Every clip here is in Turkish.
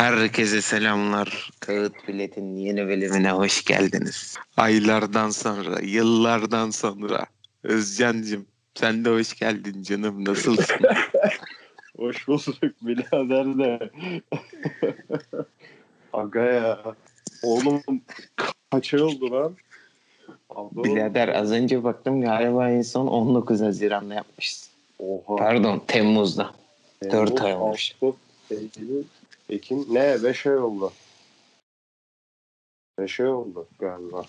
Herkese selamlar. Kağıt Bilet'in yeni bölümüne hoş geldiniz. Aylardan sonra, yıllardan sonra. Özcan'cığım sen de hoş geldin canım. Nasılsın? Hoş bulduk birader de. Aga ya. Oğlum kaç ay oldu lan? Abi, Birader az önce baktım galiba en son 19 Haziran'da yapmışız. Oha. Pardon Temmuz'da. Temmuz, dört ay olmuş. Ağustos, Eylül, Ekim. Ne? 5 ay oldu. 5 ay oldu galiba.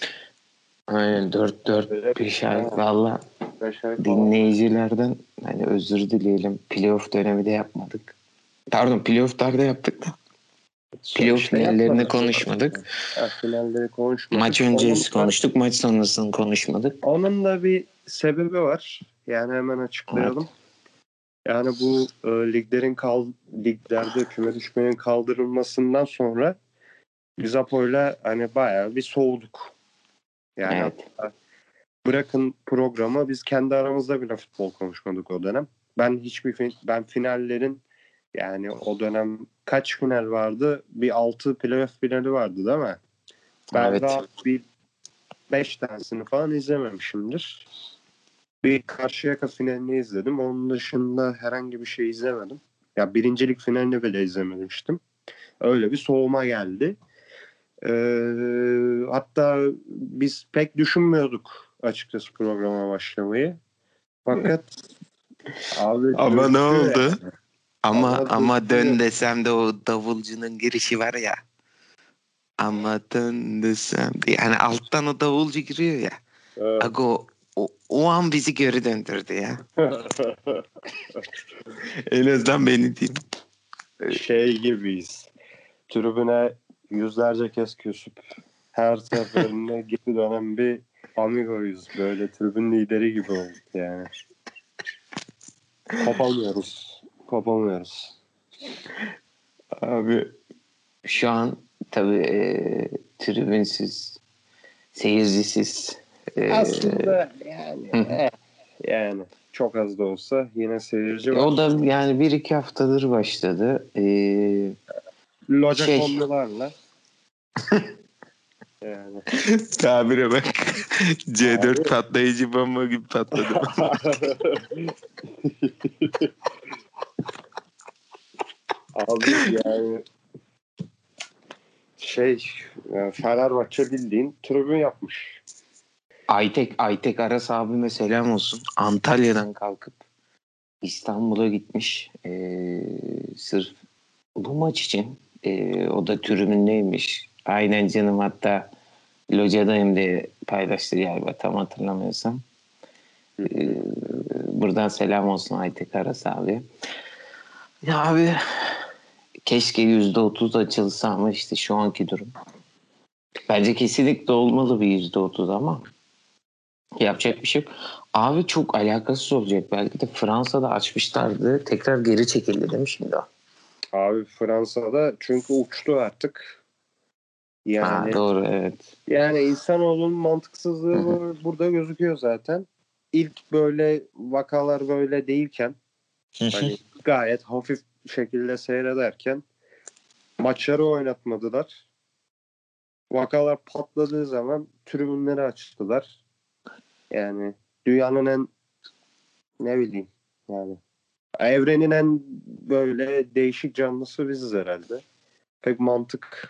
Aynen 4 4 5 ay valla 5 ay falan. dinleyicilerden hani özür dileyelim. Playoff dönemi de yapmadık. Pardon playoff'larda yaptık da. Playoff İşte finallerini konuşmadık. Finalleri konuşmadık. Maç öncesi Onun konuştuk. Maç sonrasını konuşmadık. Onun da bir sebebi var. Yani hemen açıklayalım. Yani bu e, liglerin kal liglerde küme düşmenin kaldırılmasından sonra biz Apo'yla hani bayağı bir soğuduk. Yani Evet. hatta bırakın programı biz kendi aramızda bile futbol konuşmadık o dönem. Ben hiçbir ben finallerin yani o dönem kaç final vardı? Bir 6 playoff finali vardı değil mi? Ben Evet. rahat bir 5 tanesini falan izlememişimdir. Bir Karşıyaka finalini izledim. Onun dışında herhangi bir şey izlemedim. Ya birincilik finalini bile izlememiştim. Öyle bir soğuma geldi. Ee, hatta biz pek düşünmüyorduk açıkçası programa başlamayı. Fakat abi Ama ne oldu? yani. Ama Ama ama dön desem de o davulcunun girişi var ya. Ama dön desem de yani alttan o davulcu giriyor ya. Evet. Aga o, o, an bizi geri döndürdü ya. En azından beni diyeyim. şey gibiyiz. Tribüne yüzlerce kez küsüp her seferinde geri dönen bir amigoyuz. Böyle tribün lideri gibi olduk yani. Kopamıyoruz. Kopamıyoruz. Abi şu an tabii e, tribünsüz, seyircisiz. E, Aslında yani eh, yani çok az da olsa yine seyirci var. o da yani bir iki haftadır başladı. E, Loca şey- kombilerle. yani. tabire bak. C4 Abi- patlayıcı bomba gibi patladı. Abi yani şey yani Fenerbahçe bildiğin tribün yapmış. Aytek, Aytek Aras abime selam olsun. Antalya'dan kalkıp İstanbul'a gitmiş. Ee, sırf bu maç için. Ee, o da tribündeymiş. Aynen canım hatta locadayım diye paylaştı galiba tam hatırlamıyorsam. Ee, buradan selam olsun Aytek Aras abi. Ya abi keşke %30 açılsa ama işte şu anki durum. Bence kesinlikle olmalı bir %30 ama yapacak bir şey yok. Abi çok alakasız olacak. Belki de Fransa'da açmışlardı. Tekrar geri çekildi değil mi şimdi o? Abi Fransa'da çünkü uçtu artık. Yani Ha, doğru evet. yani insanoğlunun mantıksızlığı burada gözüküyor zaten. İlk böyle vakalar böyle değilken hani gayet hafif şekilde seyrederken maçları oynatmadılar. Vakalar patladığı zaman tribünleri açtılar. Yani dünyanın en ne bileyim yani evrenin en böyle değişik canlısı biziz herhalde. Pek mantık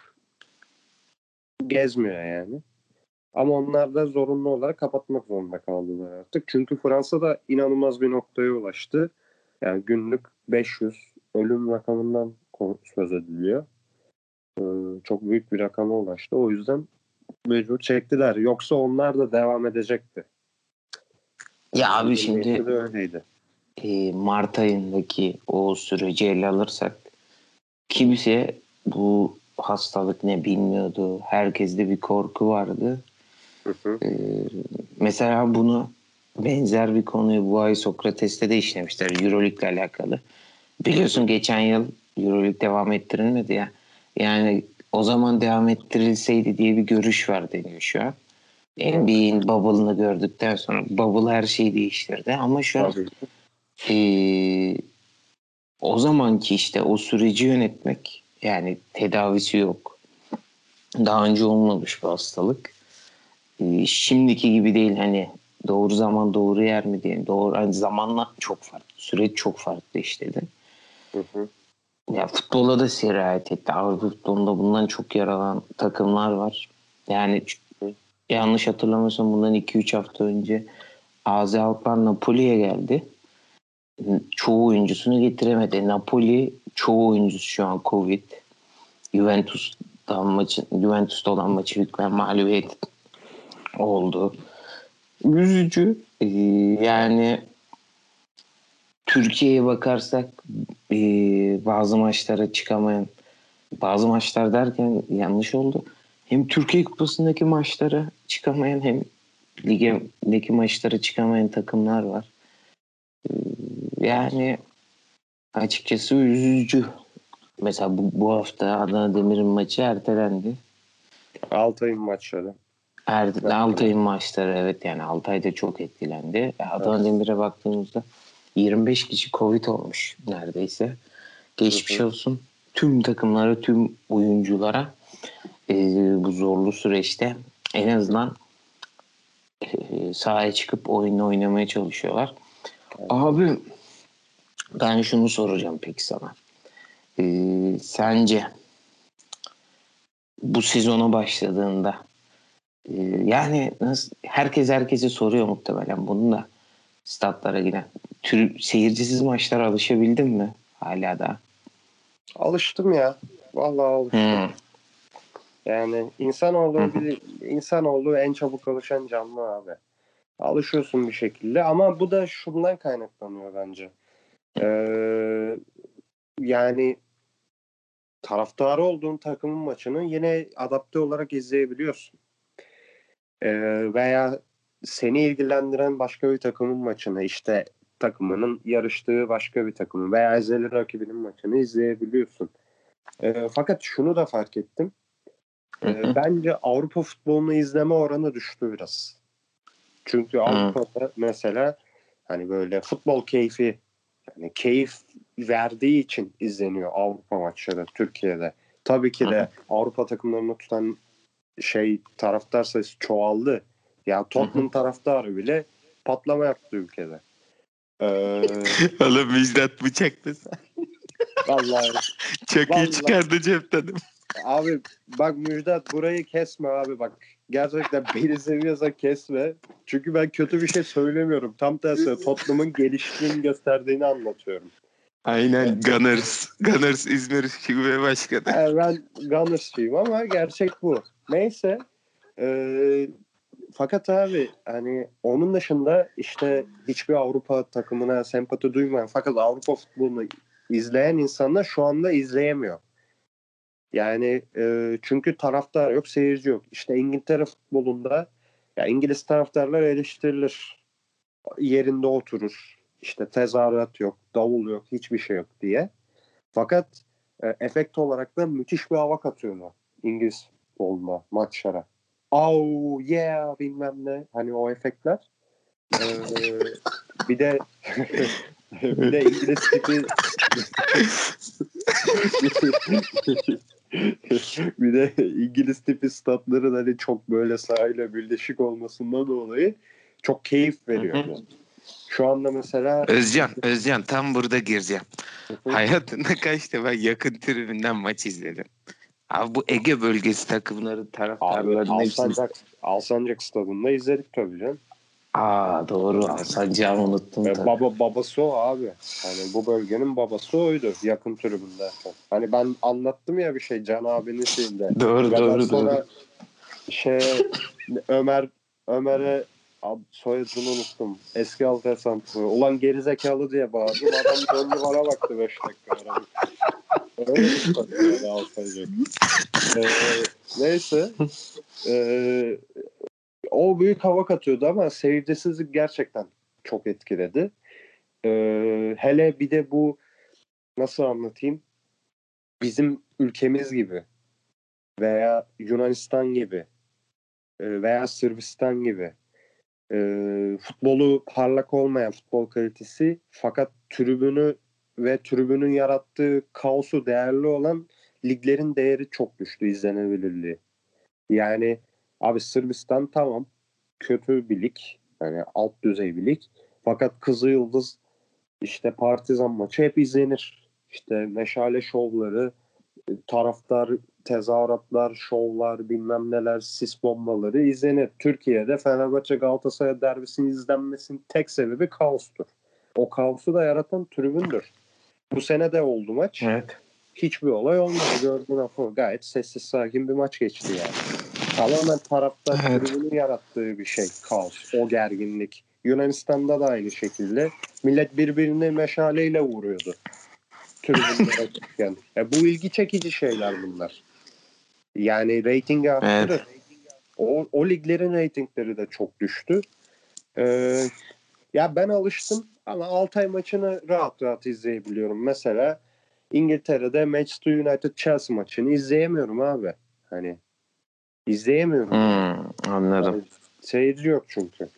gezmiyor yani. Ama onlar da zorunlu olarak kapatmak zorunda kaldılar artık. Çünkü Fransa'da inanılmaz bir noktaya ulaştı. Yani günlük 500 ölüm rakamından söz ediliyor. Ee, çok büyük bir rakama ulaştı. O yüzden mecbur çektiler. Yoksa onlar da devam edecekti. Ya abi şimdi öyleydi. e, Mart ayındaki o süreci ele alırsak kimse bu hastalık ne bilmiyordu. Herkeste bir korku vardı. Hı hı. Ee, mesela bunu benzer bir konuyu bu ay Sokrates'te de işlemişler. Euroleague'le alakalı. Biliyorsun geçen yıl Euroleague devam ettirilmedi ya. Yani o zaman devam ettirilseydi diye bir görüş var deniyor şu an. NBA'in bubble'ını gördükten sonra bubble her şeyi değiştirdi. Ama şu an ee, o zamanki işte o süreci yönetmek Yani tedavisi yok. Daha önce olmamış bir hastalık. Ee, şimdiki gibi değil hani doğru zaman doğru yer mi diye. Doğru hani zamanla çok farklı. Süreç çok farklı işledi. Hı hı. Ya futbola da sirayet etti. Avrupa futbolunda bundan çok yer alan takımlar var. Yani yanlış hatırlamıyorsam bundan 2-3 hafta önce Azi Alkmaar Napoli'ye geldi. Çoğu oyuncusunu getiremedi. Napoli çoğu oyuncusu şu an Covid. Juventus'tan maçı, Juventus'ta olan maçı hükmen mağlubiyet oldu. Üzücü. Ee, yani Türkiye'ye bakarsak e, bazı maçlara çıkamayan bazı maçlar derken yanlış oldu. Hem Türkiye Kupası'ndaki maçlara çıkamayan hem ligdeki maçlara çıkamayan takımlar var. Ee, yani açıkçası üzücü. Mesela bu, bu hafta Adana Demir'in maçı ertelendi. Altay'ın maçları. Er, Altay'ın maçları evet yani Altay da çok etkilendi. Adana evet. Demir'e baktığımızda 25 kişi Covid olmuş neredeyse. Geçmiş hı. olsun tüm takımlara, tüm oyunculara e, bu zorlu süreçte en azından e, sahaya çıkıp oyunu oynamaya çalışıyorlar. Evet. Abi ben şunu soracağım peki sana. E, sence bu sezona başladığında e, yani nasıl herkes herkese soruyor muhtemelen bunu da statlara giden. Tür, seyircisiz maçlara alışabildin mi hala da? Alıştım ya. Vallahi alıştım. Hmm. Yani insanoğlu bir, insanoğlu en çabuk alışan canlı abi. Alışıyorsun bir şekilde ama bu da şundan kaynaklanıyor bence. Ee, yani taraftarı olduğun takımın maçını yine adapte olarak izleyebiliyorsun. Ee, veya seni ilgilendiren başka bir takımın maçını işte takımının yarıştığı başka bir takımı veya ezeli rakibinin maçını izleyebiliyorsun. E, fakat şunu da fark ettim. E, bence Avrupa futbolunu izleme oranı düştü biraz. Çünkü Avrupa'da mesela hani böyle futbol keyfi yani keyif verdiği için izleniyor Avrupa maçları Türkiye'de. Tabii ki de Avrupa takımlarını tutan şey taraftar sayısı çoğaldı. Ya Tottenham taraftarı bile patlama yaptı ülkede. Ee, Oğlum Müjdat. Vallahi. Çok vallahi. iyi çıkardı cepten. Abi bak Müjdat burayı kesme abi bak. Gerçekten beni seviyorsa kesme. Çünkü ben kötü bir şey söylemiyorum. Tam tersi Tottenham'ın geliştiğini gösterdiğini anlatıyorum. Aynen Gunners. Gunners İzmir Şube Başkanı. Yani ben Gunners'çıyım ama gerçek bu. Neyse. Ee, fakat abi hani onun dışında işte hiçbir Avrupa takımına sempati duymayan fakat Avrupa futbolunu izleyen insanlar şu anda izleyemiyor. Yani e, çünkü taraftar yok, seyirci yok. İşte İngiltere futbolunda ya İngiliz taraftarlar eleştirilir. Yerinde oturur. İşte tezahürat yok, davul yok, hiçbir şey yok diye. Fakat e, efekt olarak da müthiş bir hava katıyorlar İngiliz futboluna, maçlara oh yeah bilmem ne hani o efektler. Ee, bir de bir de İngiliz tipi bir de İngiliz tipi statların hani çok böyle sahayla birleşik olmasından dolayı çok keyif veriyor. Yani. Şu anda mesela Özcan, Özcan tam burada gireceğim. Hayatında kaç defa yakın tribünden maç izledin? Abi bu Ege bölgesi takımları taraftarlarının Alsancak, Alsancak stadında izledik tabii canım. Aa doğru Alsancak'ı unuttum tabii. Baba, babası o abi. Hani bu bölgenin babası oydu yakın tribünde. Hani ben anlattım ya bir şey Can abinin şeyinde. doğru doğru sonra doğru. Şey Ömer Ömer'e soyadını unuttum. Eski Altay Santrı. Ulan gerizekalı diye bağırdım. Adam döndü bana baktı 5 dakika. Öyle Alsancak. ee, neyse. Ee, o büyük hava katıyordu ama seyircisizlik gerçekten çok etkiledi. Ee, hele bir de bu nasıl anlatayım? Bizim ülkemiz gibi veya Yunanistan gibi veya Sırbistan gibi e, futbolu parlak olmayan futbol kalitesi fakat tribünü ve tribünün yarattığı kaosu değerli olan liglerin değeri çok düştü izlenebilirliği. Yani abi Sırbistan tamam kötü bir lig. Yani alt düzey bir lig. Fakat Kızılyıldız işte Partizan maçı hep izlenir. İşte meşale şovları, taraftar tezahüratlar, şovlar, bilmem neler, sis bombaları izlenir. Türkiye'de Fenerbahçe Galatasaray derbisinin izlenmesinin tek sebebi kaostur. O kaosu da yaratan tribündür. Bu sene de oldu maç. Evet. Hiçbir olay olmadı. Gördüğün hafı gayet sessiz sakin bir maç geçti yani. Tamamen taraftar Evet. tribünün yarattığı bir şey. Kaos, o gerginlik. Yunanistan'da da aynı şekilde. Millet birbirini meşaleyle vuruyordu. Tribünlere çıkken. Ya bu ilgi çekici şeyler bunlar. Yani reytingi arttırır. O, o liglerin reytingleri de çok düştü. Ee, ya ben alıştım ama Altay maçını rahat rahat izleyebiliyorum. Mesela İngiltere'de Manchester United Chelsea maçını izleyemiyorum abi. Hani izleyemiyorum. Hmm, anladım. Yani seyirci yok çünkü.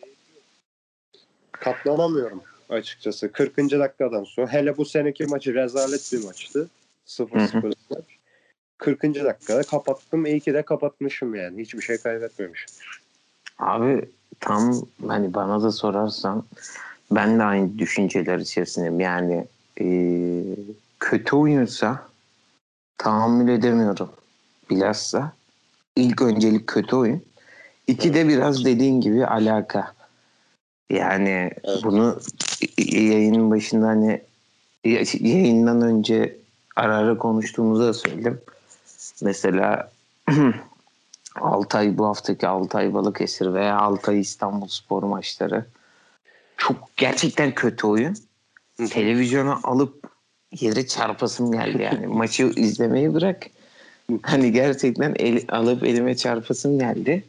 Katlanamıyorum açıkçası. 40. dakikadan sonra. Hele bu seneki maçı rezalet bir maçtı. 0-0 maç. 40. dakikada kapattım. İyi ki de kapatmışım yani. Hiçbir şey kaybetmemişim. Abi tam hani bana da sorarsan ben de aynı düşünceler içerisindeyim. Yani e, kötü oyunsa tahammül edemiyorum. Bilhassa ilk öncelik kötü oyun. İki de biraz dediğin gibi alaka. Yani Evet. bunu yayının başında hani yayından önce ara ara konuştuğumuzda da söyledim. Mesela Altay bu haftaki Altay Balıkesir veya Altay İstanbul Spor maçları çok gerçekten kötü oyun. Televizyona alıp yere çarpasım geldi yani. Maçı izlemeyi bırak. Hani gerçekten el, alıp elime çarpasım geldi.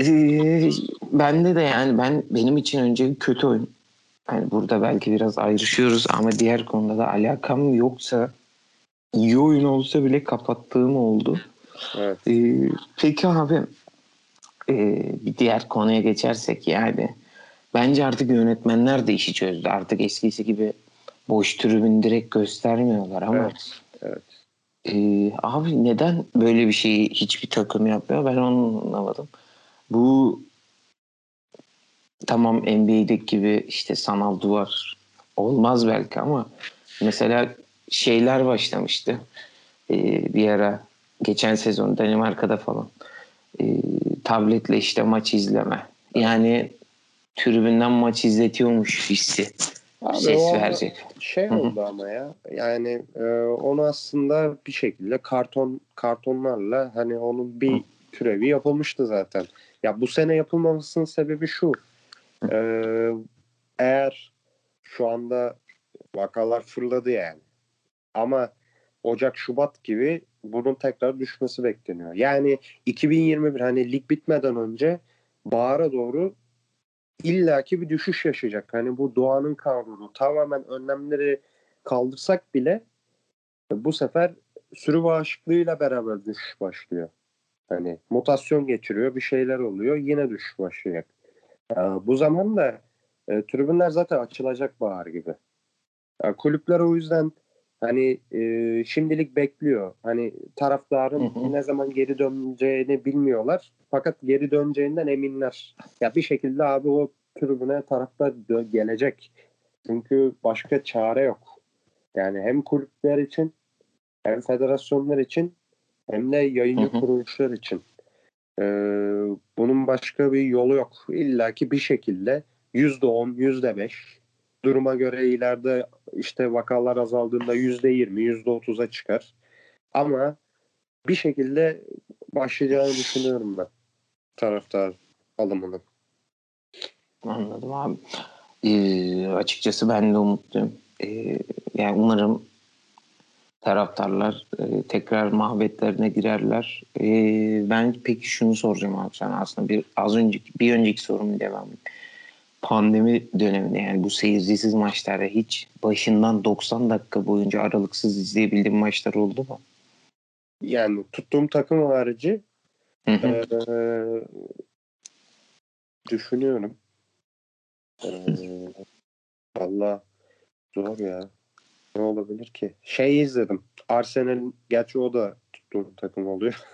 Ee, bende de yani ben benim için önce kötü oyun. Hani burada belki biraz ayrışıyoruz ama diğer konuda da alakam yoksa iyi oyun olsa bile kapattığım oldu. Evet. Ee, peki abi e, bir diğer konuya geçersek yani bence artık yönetmenler de işi çözdü. Artık eskisi gibi boş tribün direkt göstermiyorlar ama Evet. Evet. E, abi neden böyle bir şeyi hiçbir takım yapmıyor ben onu anlamadım. Bu tamam NBA'deki gibi işte sanal duvar olmaz belki ama mesela şeyler başlamıştı. E, bir ara geçen sezon Danimarka'da falan e, tabletle işte maç izleme. Yani tribünden maç izletiyormuş hissi. Abi Ses o verecek. şey oldu ama ya. Yani e, onu aslında bir şekilde karton kartonlarla hani onun bir Hı. türevi yapılmıştı zaten. Ya bu sene yapılmamasının sebebi şu. E, eğer şu anda vakalar fırladı yani. Ama Ocak Şubat gibi bunun tekrar düşmesi bekleniyor. Yani 2021 hani lig bitmeden önce bahara doğru illaki bir düşüş yaşayacak. Hani bu doğanın kanunu tamamen önlemleri kaldırsak bile bu sefer sürü bağışıklığıyla beraber düşüş başlıyor. Hani mutasyon geçiriyor, bir şeyler oluyor, yine düşüş başlayacak. Ee, bu zaman da e, tribünler zaten açılacak bahar gibi. Ya, kulüpler o yüzden hani e, şimdilik bekliyor. Hani taraftarın Hı hı. ne zaman geri döneceğini bilmiyorlar. Fakat geri döneceğinden eminler. Ya bir şekilde abi o tribüne taraftar gelecek. Çünkü başka çare yok. Yani hem kulüpler için hem federasyonlar için hem de yayıncı Hı hı. kuruluşlar için. Ee, bunun başka bir yolu yok. İlla ki bir şekilde %10, %5 duruma göre ileride işte vakalar azaldığında %20, %30'a çıkar. Ama bir şekilde başlayacağını düşünüyorum ben taraftar alımının. Anladım abi. Ee, açıkçası ben de umutluyum. Ee, yani umarım taraftarlar e, tekrar muhabbetlerine girerler. Ee, ben peki şunu soracağım abi sana aslında bir az önceki bir önceki sorumun devamı. Pandemi döneminde yani bu seyircisiz maçlarda hiç başından 90 dakika boyunca aralıksız izleyebildiğin maçlar oldu mu? Yani tuttuğum takım harici Hı hı. Ee, düşünüyorum. Ee, Valla zor ya. Ne olabilir ki? Şey izledim. Arsenal'in gerçi o da tuttuğum takım oluyor.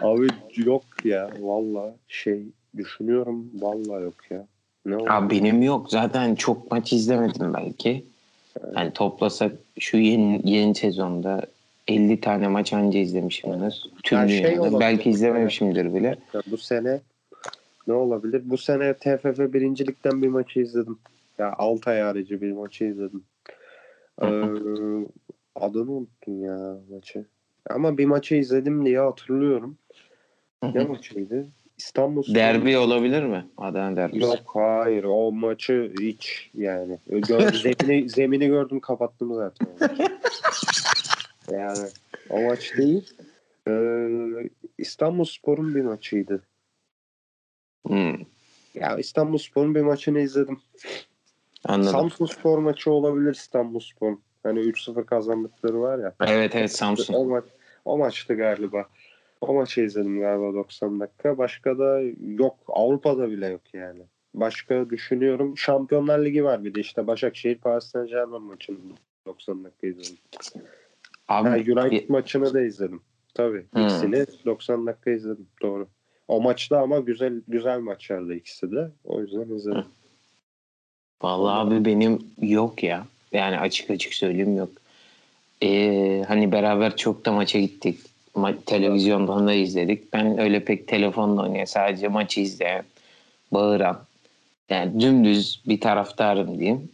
Abi yok ya valla şey düşünüyorum valla yok ya. Ne Abi benim yok. Zaten çok maç izlemedim belki. Evet. Yani toplasak şu yeni yeni sezonda 50 tane maç anca izlemişimdir. Tüm yani şey Belki izlememişimdir bile. bu sene ne olabilir? Bu sene TFF birincilikten bir maçı izledim. Ya yani Altay harici bir maçı izledim. Ee, adını unuttum ya maçı. Ama bir maçı izledim diye hatırlıyorum. ne maçıydı? İstanbul. Derbi olabilir mi? Adana derbisi. Yok hayır o maçı hiç yani. Gör, zemini, zemini gördüm kapattım zaten. yani o maç değil. Ee, İstanbul Spor'un bir maçıydı. Hmm. Ya İstanbul Spor'un bir maçını izledim. Anladım. Samsun Spor maçı olabilir İstanbul Spor. Hani 3-0 kazandıkları var ya. Evet evet Samsun. O, maç, o maçtı galiba. O maçı izledim galiba 90 dakika. Başka da yok. Avrupa'da bile yok yani. Başka düşünüyorum. Şampiyonlar Ligi var bir de işte Başakşehir Paris Saint Germain maçını 90 dakika izledim. Abi, ha, United bir... maçını da izledim. Tabii. Hmm. İkisini 90 dakika izledim. Doğru. O maçta ama güzel güzel maçlardı ikisi de. O yüzden izledim. Vallahi abi benim yok ya. Yani açık açık söyleyeyim yok. Ee, hani beraber çok da maça gittik. Ma- televizyondan da izledik. Ben öyle pek telefonla oynayan sadece maçı izleyen, bağıran. Yani dümdüz bir taraftarım diyeyim.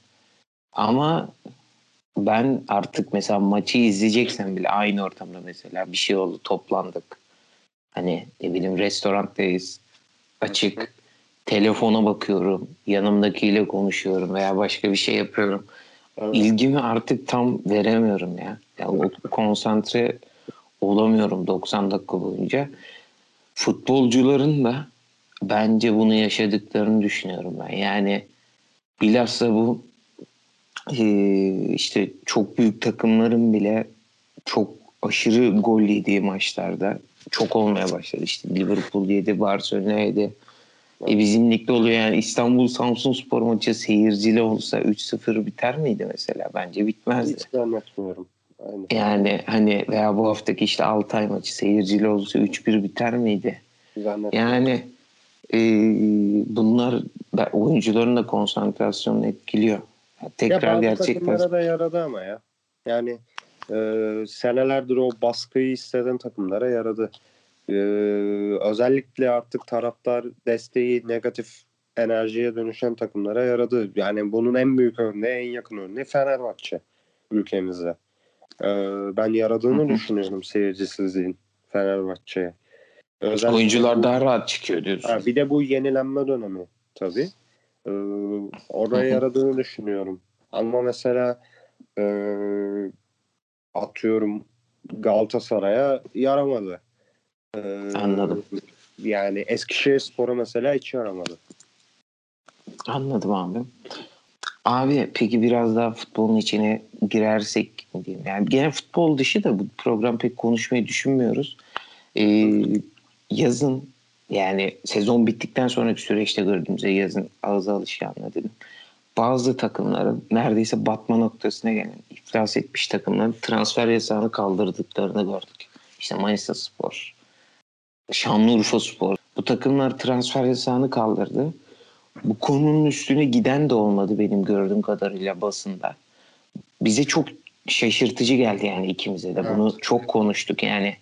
Ama ben artık mesela maçı izleyeceksen bile aynı ortamda mesela bir şey oldu toplandık. Hani ne bileyim restoranttayız. Açık. Telefona bakıyorum. Yanımdakiyle konuşuyorum veya başka bir şey yapıyorum. Evet. İlgimi artık tam veremiyorum ya. Yani o konsantre olamıyorum 90 dakika boyunca. Futbolcuların da bence bunu yaşadıklarını düşünüyorum ben. Yani bilhassa bu işte çok büyük takımların bile çok aşırı gol yediği maçlarda çok olmaya başladı. İşte Liverpool yedi, Barcelona yedi. E bizim ligde oluyor yani İstanbul Samsun Spor maçı seyircili olsa 3-0 biter miydi mesela? Bence bitmezdi. Hiç zannetmiyorum. Aynen. Yani hani veya bu haftaki işte Altay maçı seyircili olsa 3-1 biter miydi? Yani e, bunlar oyuncuların da konsantrasyonunu etkiliyor. Yani tekrar ya gerçek da yaradı ama ya. Yani e, senelerdir o baskıyı hisseden takımlara yaradı. E, özellikle artık taraftar desteği negatif enerjiye dönüşen takımlara yaradı. Yani bunun en büyük örneği, en yakın örneği Fenerbahçe ülkemizde. Ee, ben yaradığını düşünüyorum seyircisizliğin Fenerbahçe'ye. Özellikle Oyuncular daha rahat çıkıyor diyorsun. Ha, bir de bu yenilenme dönemi tabii. Ee, oraya yaradığını düşünüyorum. Ama mesela e, atıyorum Galatasaray'a yaramadı. Ee, Anladım. Yani Eskişehir Spor'a mesela hiç yaramadı. Anladım abi. Abi peki biraz daha futbolun içine girersek mi diyeyim? Yani gene futbol dışı da bu program pek konuşmayı düşünmüyoruz. Ee, yazın yani sezon bittikten sonraki süreçte gördüğümüzde yazın ağza alışkanlığı dedim. Bazı takımların neredeyse batma noktasına gelen iflas etmiş takımların transfer yasağını kaldırdıklarını gördük. İşte Manisa Spor, Şanlıurfa Spor. Bu takımlar transfer yasağını kaldırdı bu konunun üstüne giden de olmadı benim gördüğüm kadarıyla basında. Bize çok şaşırtıcı geldi yani ikimize de. Bunu evet. çok konuştuk yani.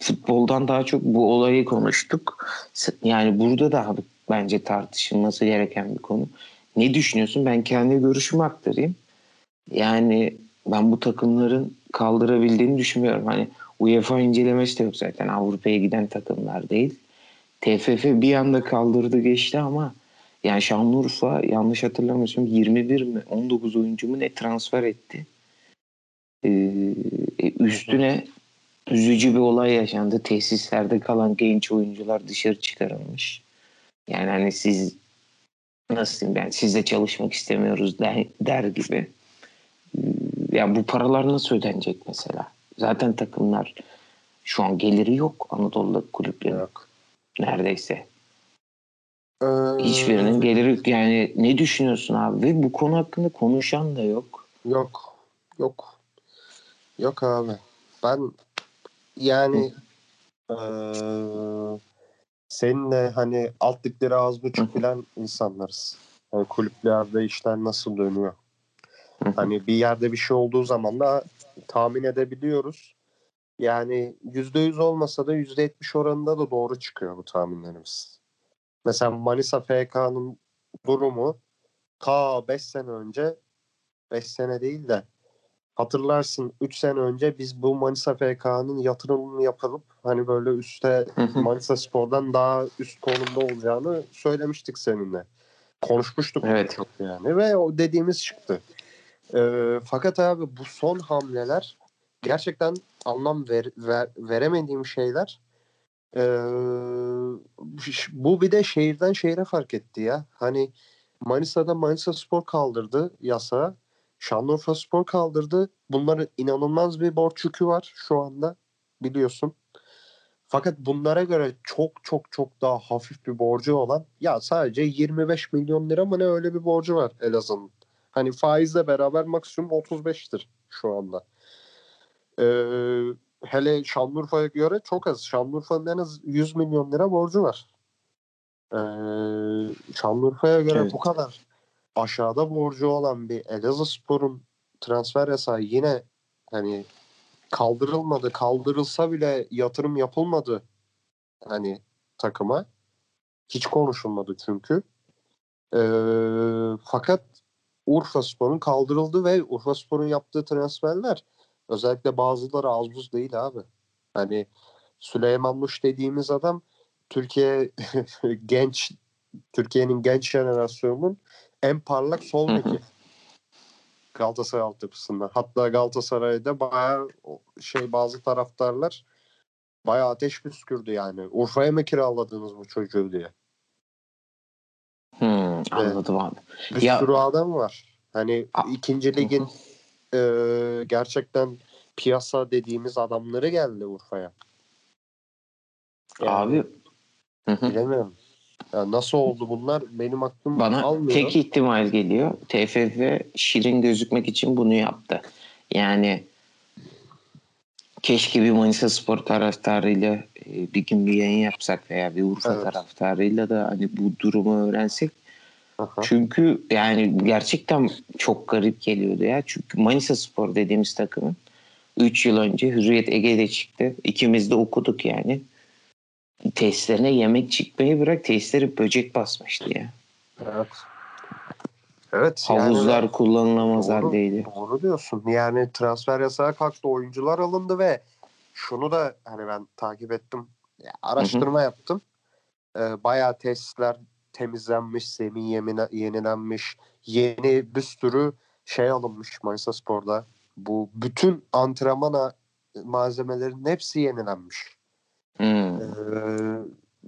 Futboldan daha çok bu olayı konuştuk. Yani burada da bence tartışılması gereken bir konu. Ne düşünüyorsun? Ben kendi görüşümü aktarayım. Yani ben bu takımların kaldırabildiğini düşünmüyorum. Hani UEFA incelemesi de yok zaten. Avrupa'ya giden takımlar değil. TFF bir anda kaldırdı geçti ama yani Şanlıurfa yanlış hatırlamıyorsam 21 mi 19 oyuncu mu ne transfer etti. Ee, e, üstüne üzücü bir olay yaşandı. Tesislerde kalan genç oyuncular dışarı çıkarılmış. Yani hani siz nasıl diyeyim yani sizle çalışmak istemiyoruz der, der gibi. Ee, ya bu paralar nasıl ödenecek mesela? Zaten takımlar şu an geliri yok Anadolu'da kulüplerin. Yok. Neredeyse. Ee... Hiçbirinin geliri. Yani ne düşünüyorsun abi? Ve bu konu hakkında konuşan da yok. Yok. Yok. Yok abi. Ben yani ee, seninle hani alt ligleri az buçuk bilen insanlarız. Yani kulüplerde işler nasıl dönüyor. Hani bir yerde bir şey olduğu zaman da tahmin edebiliyoruz. Yani yüzde yüz olmasa da yüzde yetmiş oranında da doğru çıkıyor bu tahminlerimiz. Mesela Manisa FK'nın durumu ta 5 sene önce 5 sene değil de hatırlarsın 3 sene önce biz bu Manisa FK'nın yatırımını yapılıp hani böyle üstte Manisa Spor'dan daha üst konumda olacağını söylemiştik seninle. Konuşmuştuk evet. çok yani ve o dediğimiz çıktı. Ee, fakat abi bu son hamleler gerçekten anlam ver, ver, veremediğim şeyler. Bu bir de şehirden şehire fark etti ya. Hani Manisa'da Manisa Spor kaldırdı yasa. Şanlıurfa Spor kaldırdı. Bunların inanılmaz bir borç yükü var şu anda biliyorsun. Fakat bunlara göre çok çok çok daha hafif bir borcu olan ya sadece 25 milyon lira mı ne öyle bir borcu var Elazığ'ın. Hani faizle beraber maksimum 35'tir şu anda. Ee, hele Şanlıurfa'ya göre çok az. Şanlıurfa'nın en az 100 milyon lira borcu var. Ee, Şanlıurfa'ya göre evet. bu kadar aşağıda borcu olan bir Elazığ Spor'un transfer yasağı yine hani kaldırılmadı. Kaldırılsa bile yatırım yapılmadı hani takıma. Hiç konuşulmadı çünkü. Ee, fakat Urfa Spor'un kaldırıldı ve Urfa Spor'un yaptığı transferler özellikle bazıları az buz değil abi. Hani Süleyman Muş dediğimiz adam Türkiye genç Türkiye'nin genç jenerasyonunun en parlak sol beki. Galatasaray altyapısında. Hatta Galatasaray'da bayağı şey bazı taraftarlar bayağı ateş püskürdü yani. Urfa'ya mı kiraladınız bu çocuğu diye. Hmm, anladım abi. Bir ya, sürü adam var. Hani a- ikinci ligin e, gerçekten piyasa dediğimiz adamları geldi Urfa'ya. Yani, abi bilemiyorum. Ya nasıl oldu bunlar? Benim aklım Bana almıyor. tek ihtimal geliyor. TFF şirin gözükmek için bunu yaptı. Yani keşke bir Manisa Spor taraftarıyla bir gün bir yayın yapsak veya bir Urfa evet. taraftarıyla da hani bu durumu öğrensek. Aha. Çünkü yani gerçekten çok garip geliyordu ya. Çünkü Manisa Spor dediğimiz takımın 3 yıl önce Hürriyet Ege'de çıktı. İkimiz de okuduk yani tesislerine yemek çıkmayı bırak tesisleri böcek basmıştı ya. Evet. Evet. Havuzlar yani, kullanılamaz doğru, haldeydi. Doğru diyorsun. Yani transfer yasağı kalktı. Oyuncular alındı ve şunu da hani ben takip ettim. Araştırma Hı-hı. yaptım. Ee, bayağı tesisler temizlenmiş, zemin yemine, yenilenmiş. Yeni bir sürü şey alınmış Manisa Spor'da. Bu bütün antrenmana malzemelerin hepsi yenilenmiş. Hmm. Ee,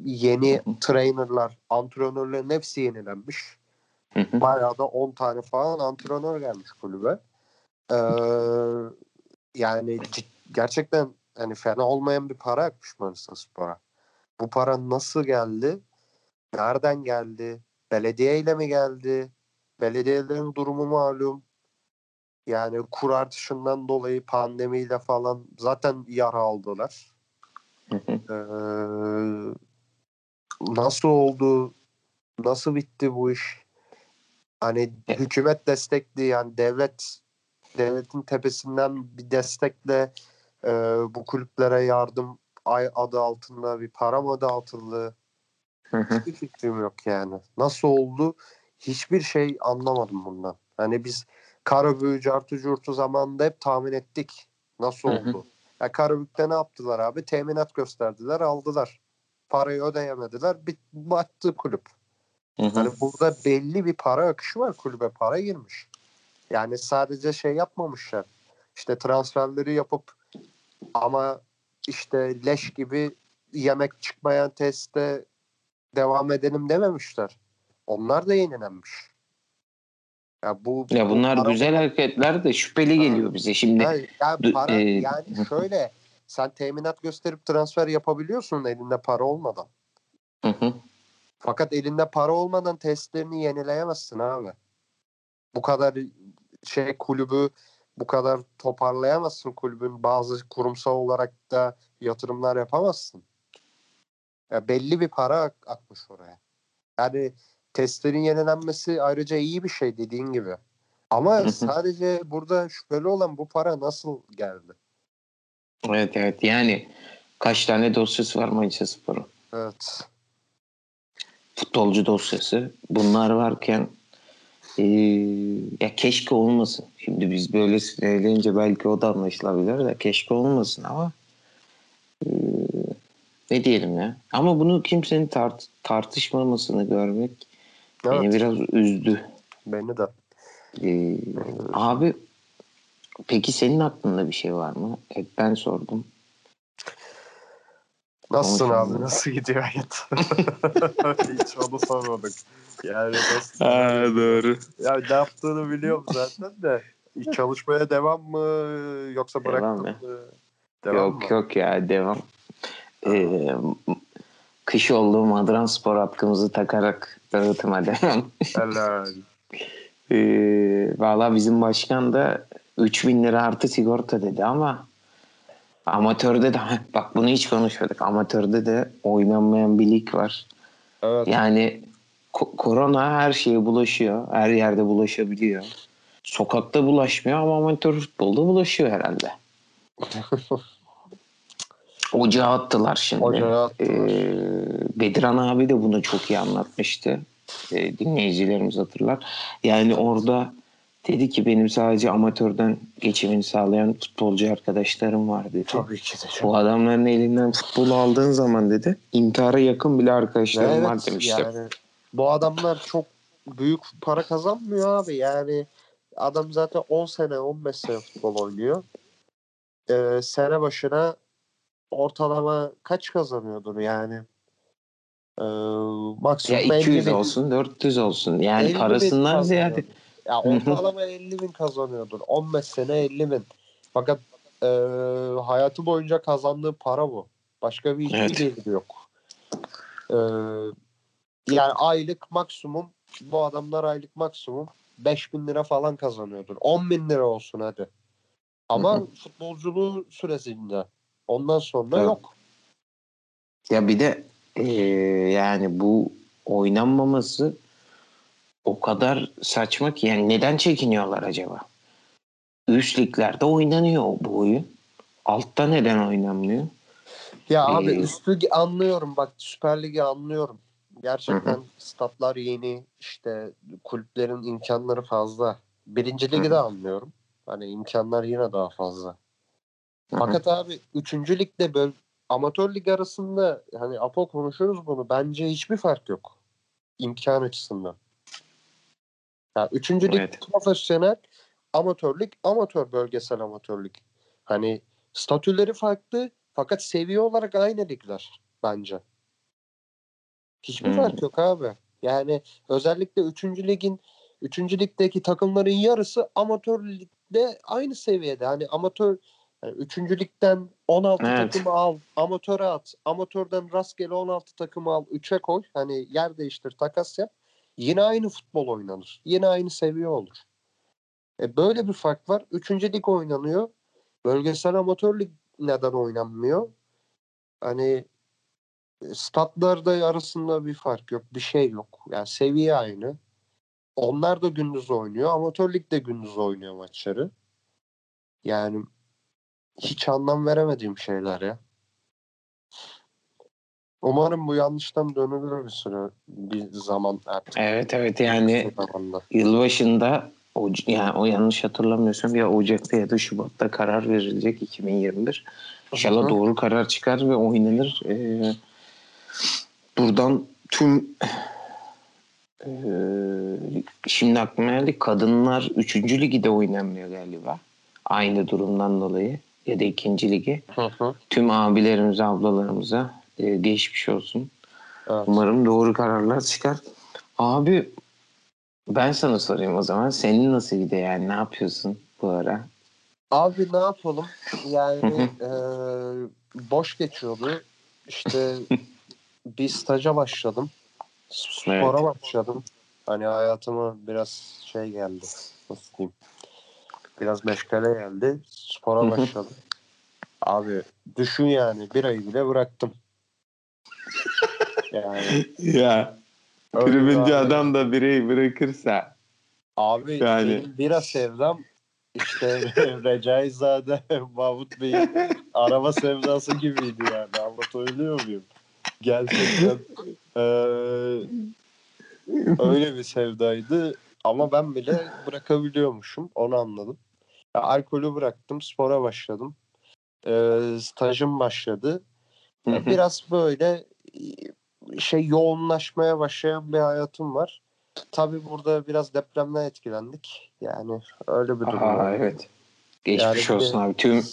yeni trainerlar, antrenörlerin hepsi yenilenmiş. Bayağı da 10 tane falan antrenör gelmiş kulübe. Ee, yani gerçekten hani fena olmayan bir para akmış Manisa Spor'a. Bu para nasıl geldi? Nereden geldi? Belediyeyle mi geldi? Belediyelerin durumu malum. Yani kur artışından dolayı pandemiyle falan zaten yara aldılar ee, nasıl oldu? Nasıl bitti bu iş? Hani hükümet destekli yani devlet devletin tepesinden bir destekle e, bu kulüplere yardım ay adı altında bir para mı dağıtıldı? Hiçbir fikrim yok yani. Nasıl oldu? Hiçbir şey anlamadım bundan. Hani biz Karabüyü, Cartu Curtu zamanında hep tahmin ettik. Nasıl oldu? Ya Karabük'te ne yaptılar abi? Teminat gösterdiler, aldılar. Parayı ödeyemediler. Bir battı kulüp. Hani burada belli bir para akışı var. Kulübe para girmiş. Yani sadece şey yapmamışlar. İşte transferleri yapıp ama işte leş gibi yemek çıkmayan testte devam edelim dememişler. Onlar da yenilenmiş. Ya bu ya bunlar bu güzel hareketler de şüpheli ha. geliyor bize şimdi. Ha, yani para e, yani şöyle sen teminat gösterip transfer yapabiliyorsun elinde para olmadan. Hı hı. Fakat elinde para olmadan testlerini yenileyemezsin abi. Bu kadar şey kulübü bu kadar toparlayamazsın kulübün bazı kurumsal olarak da yatırımlar yapamazsın. Ya belli bir para ak- akmış oraya. Yani testlerin yenilenmesi ayrıca iyi bir şey dediğin gibi. Ama sadece burada şüpheli olan bu para nasıl geldi? Evet evet yani kaç tane dosyası var Manchester Spor'un? Evet. Futbolcu dosyası. Bunlar varken ee, ya keşke olmasın. Şimdi biz böyle söyleyince belki o da anlaşılabilir de keşke olmasın ama ee, ne diyelim ya. Ama bunu kimsenin tart tartışmamasını görmek Evet. beni biraz üzdü. Beni de. Ee, abi peki senin aklında bir şey var mı? Hep ben sordum. Nasılsın Konuşalım. abi? Nasıl gidiyor hayat? Hiç onu sormadık. Yani nasıl? doğru. Ya ne yaptığını biliyorum zaten de. Çalışmaya devam mı yoksa Devam bıraktın ya. mı? Devam yok mı? yok ya devam. Ee, kış oldu Madran Spor atkımızı takarak dağıtıma devam. Helal. Ee, Valla bizim başkan da 3000 lira artı sigorta dedi ama amatörde de bak bunu hiç konuşmadık. Amatörde de oynanmayan bir lig var. Evet. Yani ko- korona her şeye bulaşıyor. Her yerde bulaşabiliyor. Sokakta bulaşmıyor ama amatör futbolda bulaşıyor herhalde. Ocağa attılar şimdi. Ocağa attılar. Ee, Bediran abi de bunu çok iyi anlatmıştı. Ee, dinleyicilerimiz hatırlar. Yani orada dedi ki benim sadece amatörden geçimini sağlayan futbolcu arkadaşlarım var dedi. Tabii ki de. Bu adamların elinden futbolu aldığın zaman dedi intihara yakın bile arkadaşlarım Evet, var demişti. yani bu adamlar çok büyük para kazanmıyor abi. Yani adam zaten 10 sene 15 sene futbol oynuyor. Ee, sene başına ortalama kaç kazanıyordur yani? Ee, maksimum Ya 50 200 bin. olsun 400 olsun. Yani 50 bin parasından ziyade. Ya ortalama 50 bin kazanıyordur. 15 sene 50 bin. Fakat e, hayatı boyunca kazandığı para bu. Başka bir Evet. geliri yok. E, yani aylık maksimum bu adamlar aylık maksimum 5 bin lira falan kazanıyordur. 10 bin lira olsun hadi. Ama futbolculuğu süresinde. Ondan sonra Evet. yok. Ya bir de eee, yani bu oynanmaması o kadar saçma ki yani neden çekiniyorlar acaba? Üst liglerde oynanıyor bu oyun. Altta neden oynanmıyor? Ya abi Ee, üstü gi- anlıyorum bak Süper Lig'i anlıyorum. Gerçekten Hı statlar yeni işte kulüplerin imkanları fazla. Birinci ligi de anlıyorum. Hani imkanlar yine daha fazla. Fakat abi üçüncü ligde böyle amatör lig arasında hani Apo konuşuruz bunu. Bence hiçbir fark yok. İmkan açısından. Ya üçüncü lig Evet. profesyonel, amatör lig, amatör bölgesel amatör lig. Hani statüleri farklı fakat seviye olarak aynı ligler bence. Hiçbir Hmm. fark yok abi. Yani özellikle 3. ligin 3. ligdeki takımların yarısı amatör ligde aynı seviyede. Hani amatör yani 3. ligden 16 Evet. takımı al, amatöre at. Amatörden rastgele 16 takımı al, 3'e koy. Hani yer değiştir, takas yap. Yine aynı futbol oynanır. Yine aynı seviye olur. E böyle bir fark var. 3. lig oynanıyor. Bölgesel amatör lig neden oynanmıyor? Hani e, statlarda arasında bir fark yok. Bir şey yok. Yani seviye aynı. Onlar da gündüz oynuyor. Amatör lig de gündüz oynuyor maçları. Yani hiç anlam veremediğim şeyler ya. Umarım bu yanlıştan dönülür bir süre bir zaman artık. Evet evet yani yılbaşında o, yani o yanlış hatırlamıyorsam ya Ocak'ta ya da Şubat'ta karar verilecek 2021. İnşallah doğru karar çıkar ve oynanır. Ee, buradan tüm ee, şimdi aklıma geldi kadınlar 3. ligi de oynanmıyor galiba. Aynı durumdan dolayı ya da 2. ligi. Hı hı. Tüm abilerimize, ablalarımıza e, geçmiş olsun. Evet. Umarım doğru kararlar çıkar. Abi ben sana sorayım o zaman. Senin nasıl gidiyor yani? Ne yapıyorsun bu ara? Abi ne yapalım? Yani eee, boş geçiyordu. İşte bir staja başladım. Spora Evet. başladım. Hani hayatıma biraz şey geldi. Nasıl diyeyim? Biraz meşgale geldi. Spora başladım. Abi düşün yani bir ay bile bıraktım. Yani Ya abi. adam da bireyi bırakırsa Abi Yani. benim bira sevdam işte Recaizade Mahmut Bey'in araba sevdası gibiydi yani. Anlatabiliyor muyum? Gerçekten eee, öyle bir sevdaydı. Ama ben bile bırakabiliyormuşum. Onu anladım. Alkolü bıraktım. Spora başladım. Eee stajım başladı. Hı Ya, hı. biraz böyle şey yoğunlaşmaya başlayan bir hayatım var. Tabii burada biraz depremden etkilendik. Yani öyle bir durum. Aa, evet. Geçmiş Yani de- olsun abi. Tüm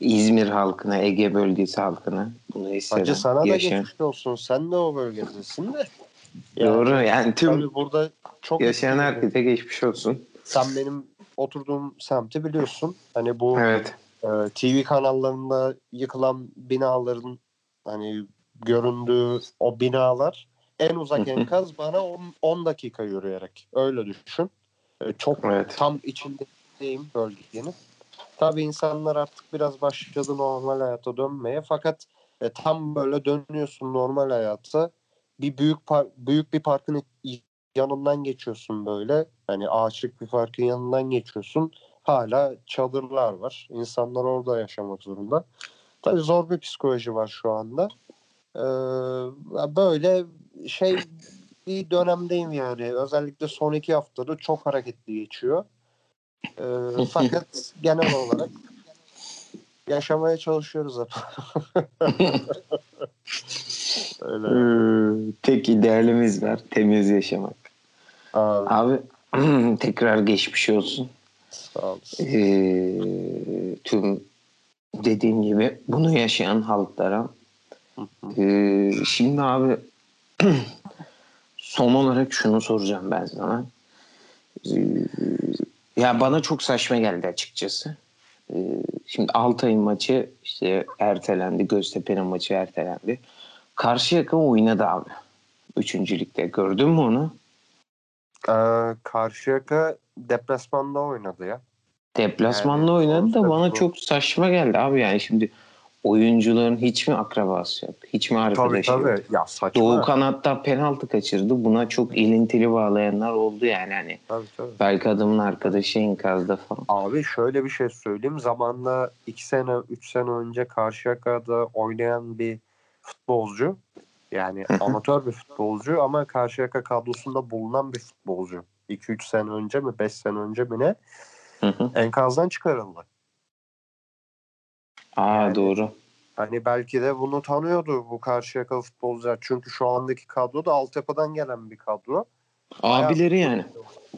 İzmir halkına, Ege bölgesi halkına bunu hisseden, Hacı sana da yaşayan. geçmiş olsun. Sen de o bölgedesin de. Doğru yani tüm Tabii burada çok yaşayan herkese geçmiş olsun. Sen benim oturduğum semti biliyorsun. Hani bu Evet. e, TV kanallarında yıkılan binaların hani göründüğü o binalar en uzak enkaz bana 10 dakika yürüyerek. Öyle düşün. E, çok Evet. tam içindeyim bölgenin. Tabii insanlar artık biraz başladı normal hayata dönmeye. Fakat e, tam böyle dönüyorsun normal hayata. Bir büyük par- büyük bir parkın yanından geçiyorsun böyle. Hani ağaçlık bir parkın yanından geçiyorsun. Hala çadırlar var. İnsanlar orada yaşamak zorunda. Tabii zor bir psikoloji var şu anda. Ee, böyle şey bir dönemdeyim yani. Özellikle son iki haftada çok hareketli geçiyor. Ee, fakat genel olarak yaşamaya çalışıyoruz hep. Öyle. Ee, tek idealimiz var. Temiz yaşamak. Abi, Abi tekrar geçmiş olsun. sağ olasın. Ee, tüm dediğim gibi bunu yaşayan halklara. Ee, şimdi abi son olarak şunu soracağım ben sana. Ee, ya bana çok saçma geldi açıkçası. Ee, şimdi Altay'ın maçı işte ertelendi. Göztepe'nin maçı ertelendi. Karşıyaka oynadı abi. Üçüncü ligde. Gördün mü onu? Ee, Karşıyaka deplasmanda oynadı ya. Deplasmanda Yani oynadı da bana bu- çok saçma geldi abi yani şimdi oyuncuların hiç mi akrabası yok? Hiç mi Tabii arkadaşı yok? tabii. Ya saçma. Doğu kanatta penaltı kaçırdı. Buna çok ilintili bağlayanlar oldu yani hani. Tabii tabii. Belki adamın arkadaşı enkazda falan. Abi şöyle bir şey söyleyeyim. Zamanla 2 sene, 3 sene önce Karşıyaka'da oynayan bir futbolcu. Yani amatör bir futbolcu ama Karşıyaka kadrosunda bulunan bir futbolcu. 2-3 sene önce mi 5 sene önce mi ne enkazdan çıkarıldı. Aa Yani- doğru. Hani belki de bunu tanıyordu bu Karşıyaka futbolcular. Çünkü şu andaki kadro da altyapıdan gelen bir kadro. Abileri yani.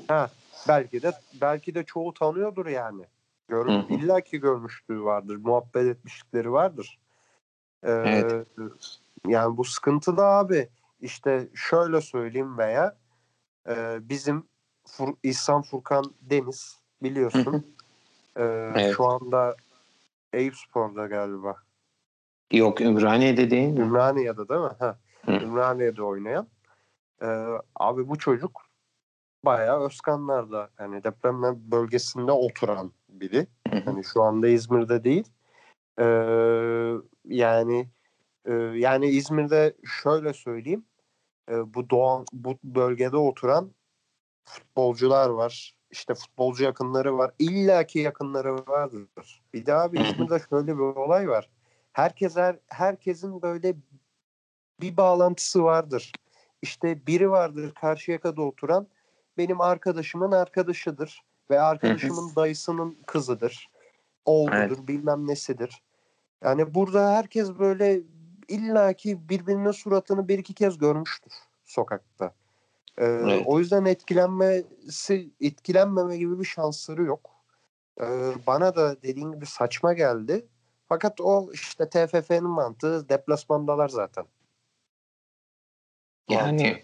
Ha, belki de belki de çoğu tanıyordur yani. Gör, Hı hı. İlla ki görmüşlüğü vardır. Muhabbet etmişlikleri vardır. Ee, Evet. Yani bu sıkıntı da abi işte şöyle söyleyeyim veya e, bizim Fur, İhsan Furkan Deniz biliyorsun. Ee, Evet. Şu anda Eyüpspor'da galiba. Yok Ümraniye'de değil mi? Ümraniye'de değil mi? Ha. Ümraniye'de oynayan. Ee, abi bu çocuk bayağı Özkanlar'da hani deprem bölgesinde oturan biri. Hani şu anda İzmir'de değil. Ee, yani e, yani İzmir'de şöyle söyleyeyim. e, bu doğan bu bölgede oturan futbolcular var. İşte futbolcu yakınları var. İlla ki yakınları vardır. Bir daha bir. İzmir'de şöyle bir olay var. Herkes her, herkesin böyle bir bağlantısı vardır. İşte biri vardır Karşıyaka'da oturan benim arkadaşımın arkadaşıdır ve arkadaşımın dayısının kızıdır. Oğludur, bilmem nesidir. Yani burada herkes böyle illaki birbirinin suratını bir iki kez görmüştür sokakta. Ee, Evet. O yüzden etkilenmesi, etkilenmeme gibi bir şansları yok. Ee, bana da dediğin gibi saçma geldi. Fakat o işte TFF'nin mantığı deplasmandalar zaten. Yani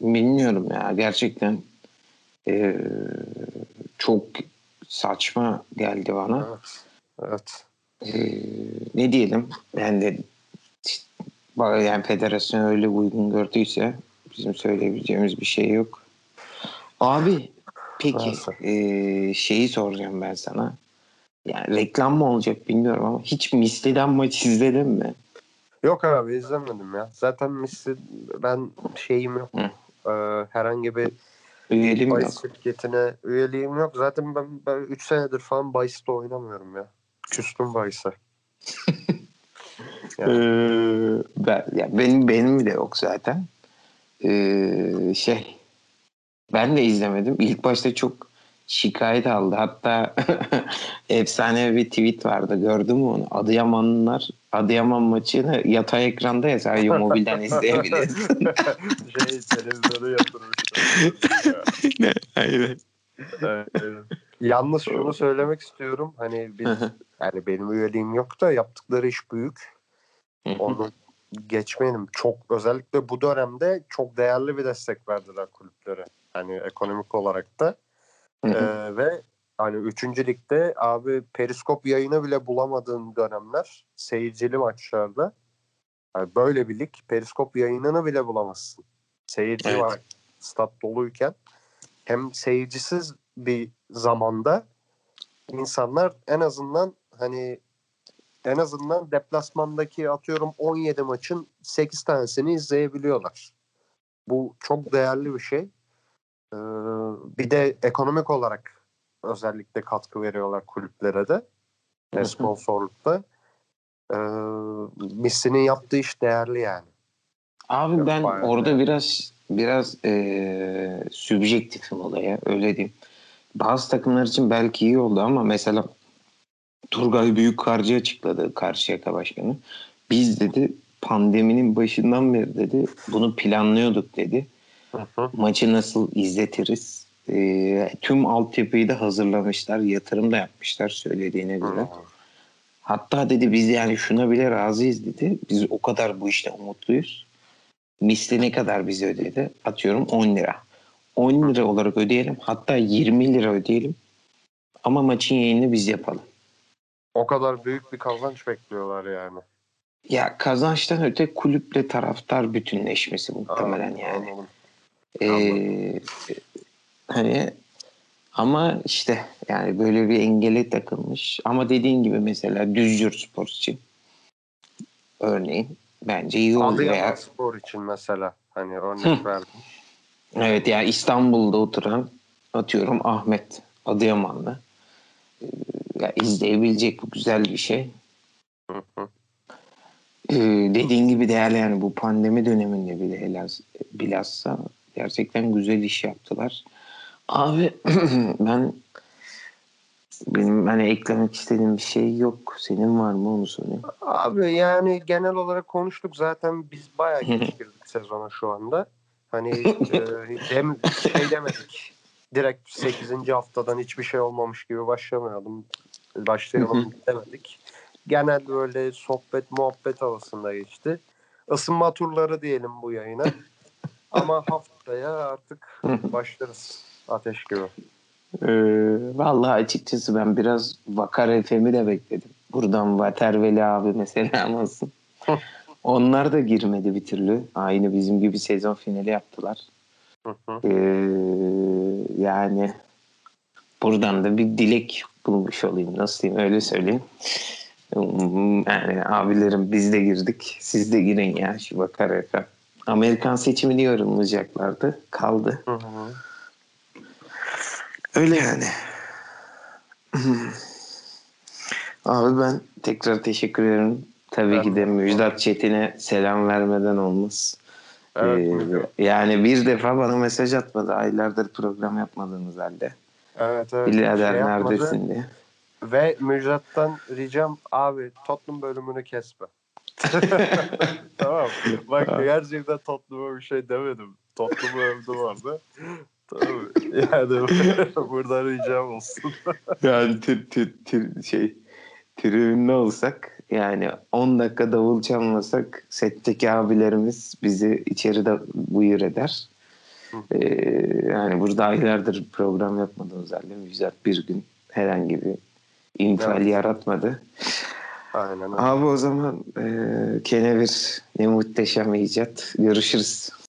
bilmiyorum ya gerçekten eee, çok saçma geldi bana. Evet. Evet. Eee, ne diyelim ben de işte, ba- yani federasyon öyle uygun gördüyse Bizim söyleyebileceğimiz bir şey yok. Abi peki e, şeyi soracağım ben sana. Yani reklam mı olacak bilmiyorum ama hiç Misli'den maç izledin mi? Yok abi izlemedim ya. Zaten Misli ben şeyim yok. Hı. Ee, herhangi bir Üyelim yok. bahis şirketine üyeliğim yok. Zaten ben, ben 3 senedir falan bahis'te oynamıyorum ya. Küstüm bahis'e. Ee, ben, ya benim benim de yok zaten. Ee, şey ben de izlemedim. İlk başta çok şikayet aldı. Hatta efsane bir tweet vardı. Gördün mü onu? Adıyamanlılar Adıyaman maçını yatay ekranda ya sadece mobilden izleyebiliyorsun. şey televizyonu yatırmışlar. Aynen. Aynen. Yalnız şunu söylemek istiyorum. Hani biz yani benim üyeliğim yok da yaptıkları iş büyük. Onu geçmeyelim. Çok özellikle bu dönemde çok değerli bir destek verdiler kulüplere. Hani ekonomik olarak da. Ee, ve hani 3. ligde abi periskop yayını bile bulamadığın dönemler seyircili maçlarda yani böyle bir lig periskop yayınını bile bulamazsın. Seyirci Evet. var stat doluyken hem seyircisiz bir zamanda insanlar en azından hani en azından deplasmandaki atıyorum 17 maçın 8 tanesini izleyebiliyorlar. Bu çok değerli bir şey. Ee, bir de ekonomik olarak özellikle katkı veriyorlar kulüplere de sponsorlukta. Ee, Messi'nin yaptığı iş değerli yani. Abi ben Bayağı orada değerli. biraz biraz eee sübjektifim olaya öyle diyeyim. Bazı takımlar için belki iyi oldu ama mesela Turgay Büyükkarcı açıkladı Karşıyaka Başkanı. Biz dedi pandeminin başından beri dedi bunu planlıyorduk dedi. Maçı nasıl izletiriz? Eee, tüm altyapıyı da hazırlamışlar. Yatırım da yapmışlar söylediğine göre. Hatta dedi biz yani şuna bile razıyız dedi. Biz o kadar bu işte umutluyuz. Misli ne kadar bize ödedi? Atıyorum 10 lira. 10 lira olarak ödeyelim. Hatta 20 lira ödeyelim. Ama maçın yayını biz yapalım. O kadar büyük bir kazanç bekliyorlar yani. Ya kazançtan öte kulüple taraftar bütünleşmesi muhtemelen Anladım, yani. anladım. Ee, hani ama işte yani böyle bir engele takılmış. Ama dediğin gibi mesela Düzcür Spor için örneğin bence iyi oldu. Adıyaman Veya, Spor için mesela hani örnek verdim. evet yani İstanbul'da oturan atıyorum Ahmet Adıyamanlı ya izleyebilecek bu güzel bir şey. Hı hı. Ee, dediğin gibi değerli yani bu pandemi döneminde bile helaz, bilhassa gerçekten güzel iş yaptılar. Abi ben benim hani eklemek istediğim bir şey yok. Senin var mı onu sorayım. Abi yani genel olarak konuştuk zaten biz bayağı geç girdik sezona şu anda. Hani e, dem, şey demedik. Direkt 8. haftadan hiçbir şey olmamış gibi başlamayalım. Başlayalım demedik. Genel böyle sohbet muhabbet havasında geçti. Isınma turları diyelim bu yayına. Ama haftaya artık başlarız. Ateş gibi. Ee, vallahi açıkçası ben biraz Vakar FM'i de bekledim. Buradan Vaterveli abi mesela olsun. Onlar da girmedi bir türlü. Aynı bizim gibi sezon finali yaptılar. Ee, yani buradan da bir dilek bulmuş olayım. Nasıl diyeyim öyle söyleyeyim. Yani abilerim biz de girdik. Siz de girin ya şu Vakar FM. Amerikan seçimini yorumlayacaklardı. Kaldı. Hı hı. Öyle yani. Abi ben tekrar teşekkür ederim. Tabii Ben ki de. Müjdat Çetin'e selam vermeden olmaz. Evet, Ee, yani bir defa bana mesaj atmadı. Aylardır program yapmadığınız halde. Evet evet. Birader Şey yapmadı. neredesin diye. Ve Müjdat'tan ricam abi Tottenham bölümünü kesme. tamam. Bak gerçekten Tottenham'a bir şey demedim. Tottenham'ı övdüm orada. Tamam. Yani buradan ricam olsun. Yani tür, tür, tür, şey tribünde olsak yani 10 dakika davul çalmasak setteki abilerimiz bizi içeride buyur eder. Ee, yani burada aylardır program yapmadığımız halde Müjdat bir gün herhangi bir infial Evet. yaratmadı. Aynen öyle. Abi o zaman e, kenevir ne muhteşem icat. Görüşürüz.